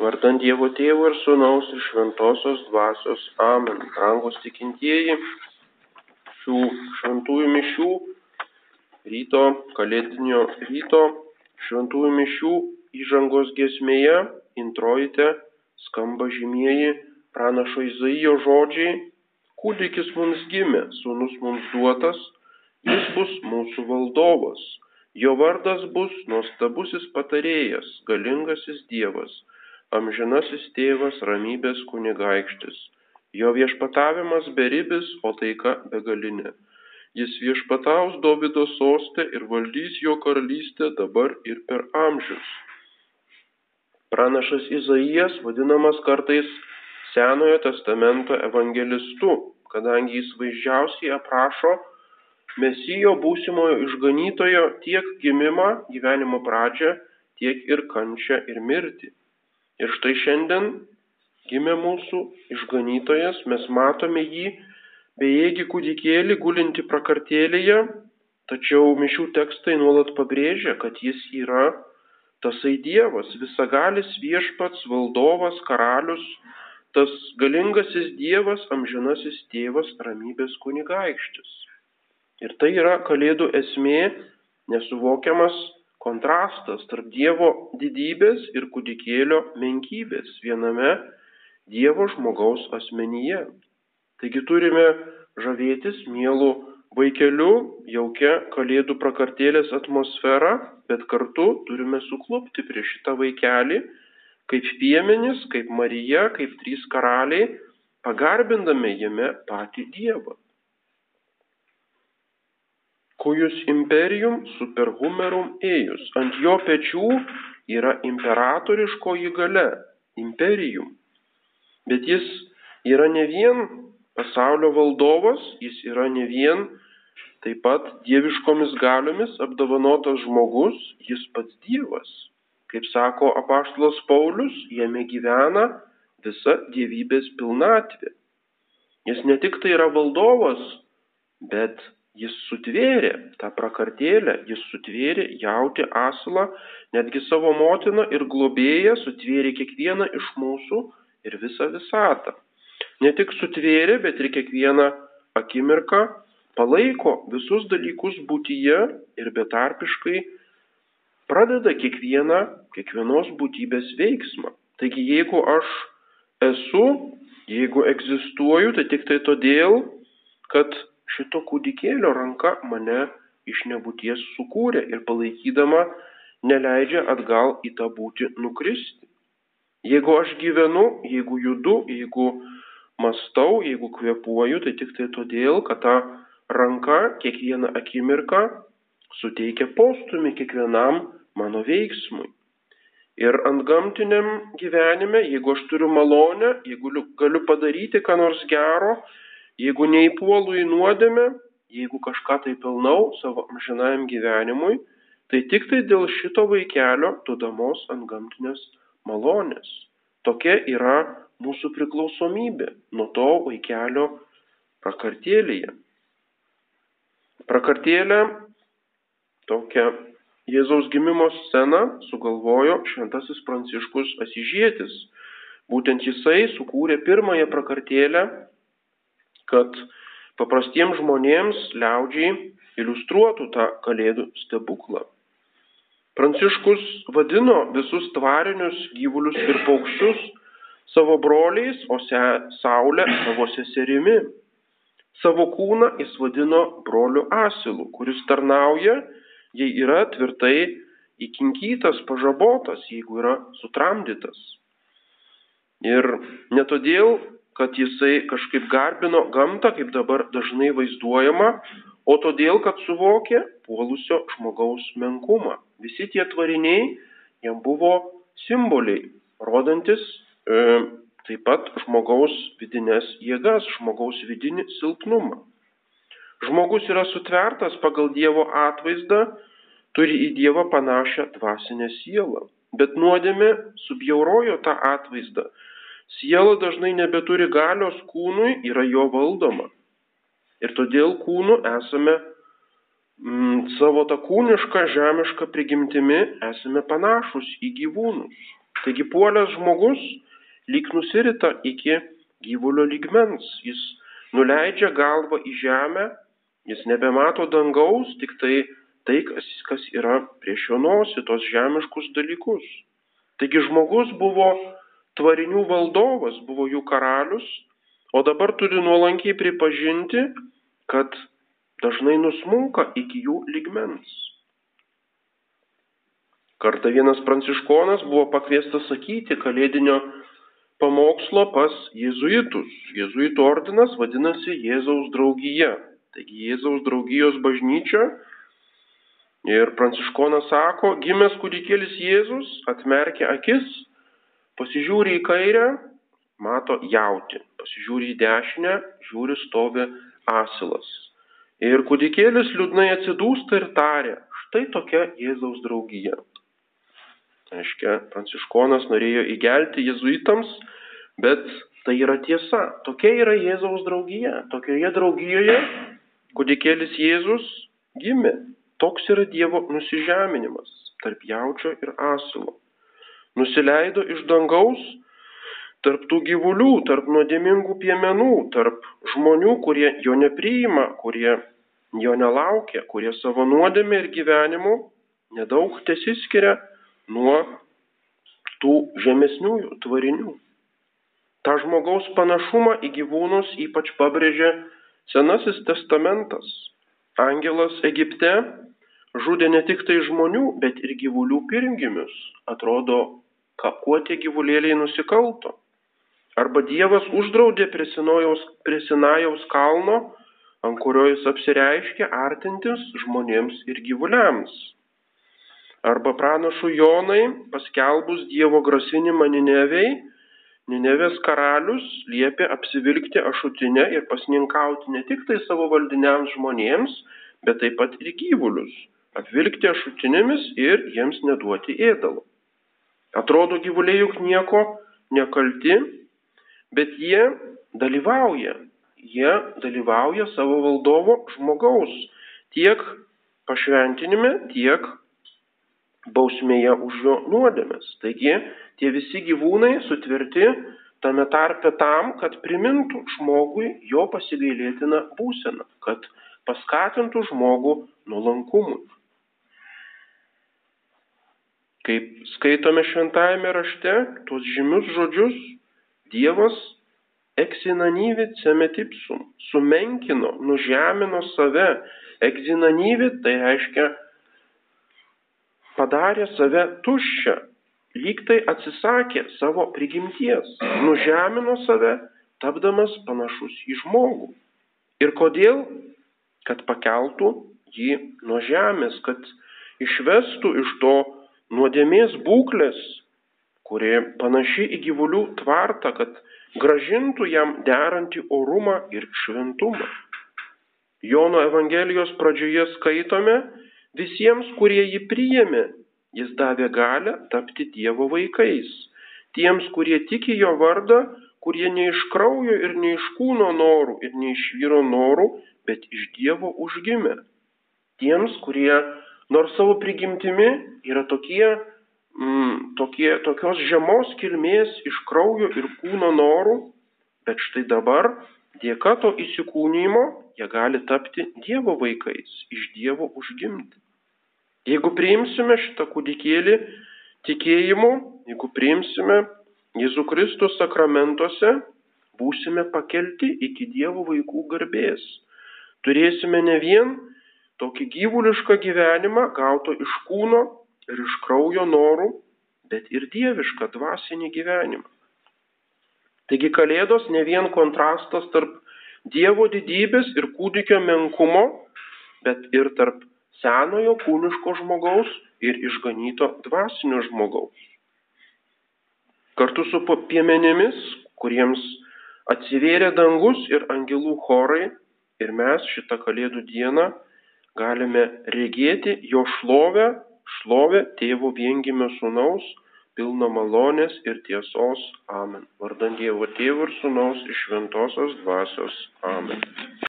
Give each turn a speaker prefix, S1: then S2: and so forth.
S1: Vardant Dievo Tėvo ir Sūnaus ir Šventosios Dvasios. Amen. Rangus tikintieji šių šventųjų mišių, ryto, kalėdinio ryto, šventųjų mišių įžangos gesmėje, introjite, skamba žymieji pranašo Izaijo žodžiai. Kūdikis mums gimė, sūnus mums duotas, jis bus mūsų valdovas. Jo vardas bus nuostabusis patarėjas, galingasis Dievas amžinasis tėvas ramybės kunigaikštis. Jo viešpatavimas beribis, o taika begalinė. Jis viešpataus Dovido sostę ir valdys jo karalystę dabar ir per amžius. Pranašas Izaijas vadinamas kartais Senojo testamento evangelistu, kadangi jis vaizdžiausiai aprašo Mesijo būsimojo išganytojo tiek gimimą, gyvenimo pradžią, tiek ir kančią ir mirtį. Ir štai šiandien gimė mūsų išganytojas, mes matome jį bejėgi kūdikėlį gulinti prakartėlėje, tačiau mišių tekstai nuolat pabrėžia, kad jis yra tasai Dievas, visagalis viešpats, valdovas, karalius, tas galingasis Dievas, amžinasis tėvas, ramybės kunigaikštis. Ir tai yra Kalėdų esmė, nesuvokiamas kontrastas tarp Dievo didybės ir kūdikėlio menkybės viename Dievo žmogaus asmenyje. Taigi turime žavėtis mielų vaikeliu, jaukia kalėdų prakartėlės atmosfera, bet kartu turime suklupti prieš šitą vaikelį, kaip piemenis, kaip Marija, kaip trys karaliai, pagarbindami jame patį Dievą cujus imperium superhumerum ėjus. Ant jo pečių yra imperatoriškoji gale, imperium. Bet jis yra ne vien pasaulio valdovas, jis yra ne vien taip pat dieviškomis galiomis apdovanotas žmogus, jis pats Dievas. Kaip sako apaštalas Paulius, jame gyvena visa dievybės pilnatvė. Jis ne tik tai yra valdovas, bet Jis sutvėrė tą prakartėlę, jis sutvėrė jauti asilą, netgi savo motiną ir globėją sutvėrė kiekvieną iš mūsų ir visą visatą. Ne tik sutvėrė, bet ir kiekvieną akimirką palaiko visus dalykus būtyje ir betarpiškai pradeda kiekvieną, kiekvienos būtybės veiksmą. Taigi jeigu aš esu, jeigu egzistuoju, tai tik tai todėl, kad šito kūdikėlio ranka mane iš nebūties sukūrė ir palaikydama neleidžia atgal į tą būti nukristi. Jeigu aš gyvenu, jeigu judu, jeigu mastau, jeigu kvepuoju, tai tik tai todėl, kad ta ranka kiekvieną akimirką suteikia postumį kiekvienam mano veiksmui. Ir ant gamtiniam gyvenime, jeigu aš turiu malonę, jeigu galiu padaryti ką nors gero, Jeigu neįpuolu į nuodėmę, jeigu kažką tai pelnau savo amžinajam gyvenimui, tai tik tai dėl šito vaikelio duodamos ant gamtinės malonės. Tokia yra mūsų priklausomybė nuo to vaikelio prakartėlėje. Prakartėlę tokią Jėzaus gimimo sceną sugalvojo šventasis Pranciškus Asižėtis. Būtent jisai sukūrė pirmąją prakartėlę kad paprastiems žmonėms liaudžiai iliustruotų tą kalėdų stebuklą. Pranciškus vadino visus tvarinius gyvulius ir paukščius savo broliais, o se, saulę savo seserimi. Savo kūną jis vadino broliu asilu, kuris tarnauja, jei yra tvirtai įkinkytas, pažabotas, jeigu yra sutramdytas. Ir ne todėl kad jisai kažkaip garbino gamtą, kaip dabar dažnai vaizduojama, o todėl, kad suvokė puolusio žmogaus menkumą. Visi tie tvariniai jam buvo simboliai, rodantis e, taip pat žmogaus vidinės jėgas, žmogaus vidinį silpnumą. Žmogus yra sutvertas pagal Dievo atvaizdą, turi į Dievą panašią dvasinę sielą, bet nuodėmė subjaurojo tą atvaizdą Siela dažnai nebeturi galios kūnui, yra jo valdoma. Ir todėl kūnu esame mm, savo tą kūnišką, žemišką prigimtimi esame panašus į gyvūnus. Taigi puolęs žmogus lyg nusirita iki gyvulio lygmens, jis nuleidžia galvą į žemę, jis nebemato dangaus, tik tai tai, kas, kas yra prieš jo nosį, tos žemiškus dalykus. Taigi žmogus buvo tvarinių valdovas, buvo jų karalius, o dabar turi nuolankiai pripažinti, kad dažnai nusmunka iki jų ligmens. Kartą vienas pranciškonas buvo pakviestas sakyti kalėdinio pamokslo pas jėzuitus. Jėzuitų ordinas vadinasi Jėzaus draugija. Taigi Jėzaus draugijos bažnyčia. Ir pranciškonas sako, gimęs kūdikėlis Jėzus atmerkia akis, pasižiūri į kairę, mato jauti, pasižiūri į dešinę, žiūri stovi asilas. Ir kūdikėlis liūdnai atsidūsta ir tarė, štai tokia Jėzaus draugija. Aiškia, pranciškonas norėjo įgelti jezuitams, bet tai yra tiesa. Tokia yra Jėzaus draugija. Tokioje draugijoje kūdikėlis Jėzus gimė. Toks yra Dievo nusižeminimas tarp jaučio ir asilo. Nusileido iš dangaus tarp tų gyvulių, tarp nuodėmingų piemenų, tarp žmonių, kurie jo nepriima, kurie jo nelaukia, kurie savo nuodėmė ir gyvenimu nedaug tesiskiria nuo tų žemesniųjų tvarinių. Ta žmogaus panašumą į gyvūnus ypač pabrėžia Senasis testamentas. Angelas Egipte žudė ne tik tai žmonių, bet ir gyvulių pirmgimius. Atrodo, ką kuo tie gyvulėliai nusikalto. Arba Dievas uždraudė prie Sinajaus, prie Sinajaus kalno ant kurio jis apsireiškia artintis žmonėms ir gyvuliams. Arba pranašų Jonai, paskelbus Dievo grasinimą Ninevei, Ninevės karalius liepė apsivilkti ašutinę ir pasninkauti ne tik tai savo valdiniams žmonėms, bet taip pat ir gyvulius, apvilkti ašutinėmis ir jiems neduoti ėdalo. Atrodo, gyvuliai juk nieko nekalti, bet jie dalyvauja jie dalyvauja savo valdovo žmogaus tiek pašventinime, tiek bausmėje už jo nuodėmes. Taigi tie visi gyvūnai sutvirti tame tarpe tam, kad primintų žmogui jo pasigailėtiną būseną, kad paskatintų žmogų nuolankumui. Kaip skaitome šventajame rašte, tuos žymius žodžius Dievas Eksinanyvit semetipsum, sumenkino, nužemino save. Eksinanyvit tai reiškia padarė save tuščią, lyg tai atsisakė savo prigimties, nužemino save, tapdamas panašus į žmogų. Ir kodėl? Kad pakeltų jį nuo žemės, kad išvestų iš to nuodėmės būklės, kuri panaši į gyvulių tvartą, kad gražintų jam derantį orumą ir šventumą. Jono Evangelijos pradžioje skaitome, visiems, kurie jį priėmė, jis davė galę tapti Dievo vaikais. Tiems, kurie tiki jo vardą, kurie ne iš kraujo ir ne iš kūno norų ir ne iš vyro norų, bet iš Dievo užgimė. Tiems, kurie nors savo prigimtimi yra tokie mm, tokie, tokios žemos kilmės iš kraujo ir kūno norų, bet štai dabar dėka to įsikūnymo jie gali tapti Dievo vaikais, iš Dievo užgimti. Jeigu priimsime šitą kūdikėlį tikėjimu, jeigu priimsime Jėzų Kristų sakramentuose, būsime pakelti iki Dievo vaikų garbės. Turėsime ne vien tokį gyvulišką gyvenimą gauto iš kūno ir iš kraujo norų, bet ir dievišką dvasinį gyvenimą. Taigi Kalėdos ne vien kontrastas tarp Dievo didybės ir kūdikio menkumo, bet ir tarp senojo kūniško žmogaus ir išganyto dvasinio žmogaus. Kartu su piemenėmis, kuriems atsivėrė dangus ir angelų chorai, ir mes šitą Kalėdų dieną galime regėti jo šlovę šlovę tėvo viengimio sūnaus, pilno malonės ir tiesos. Amen. Vardant Dievo tėvų ir sūnaus iš šventosios dvasios. Amen.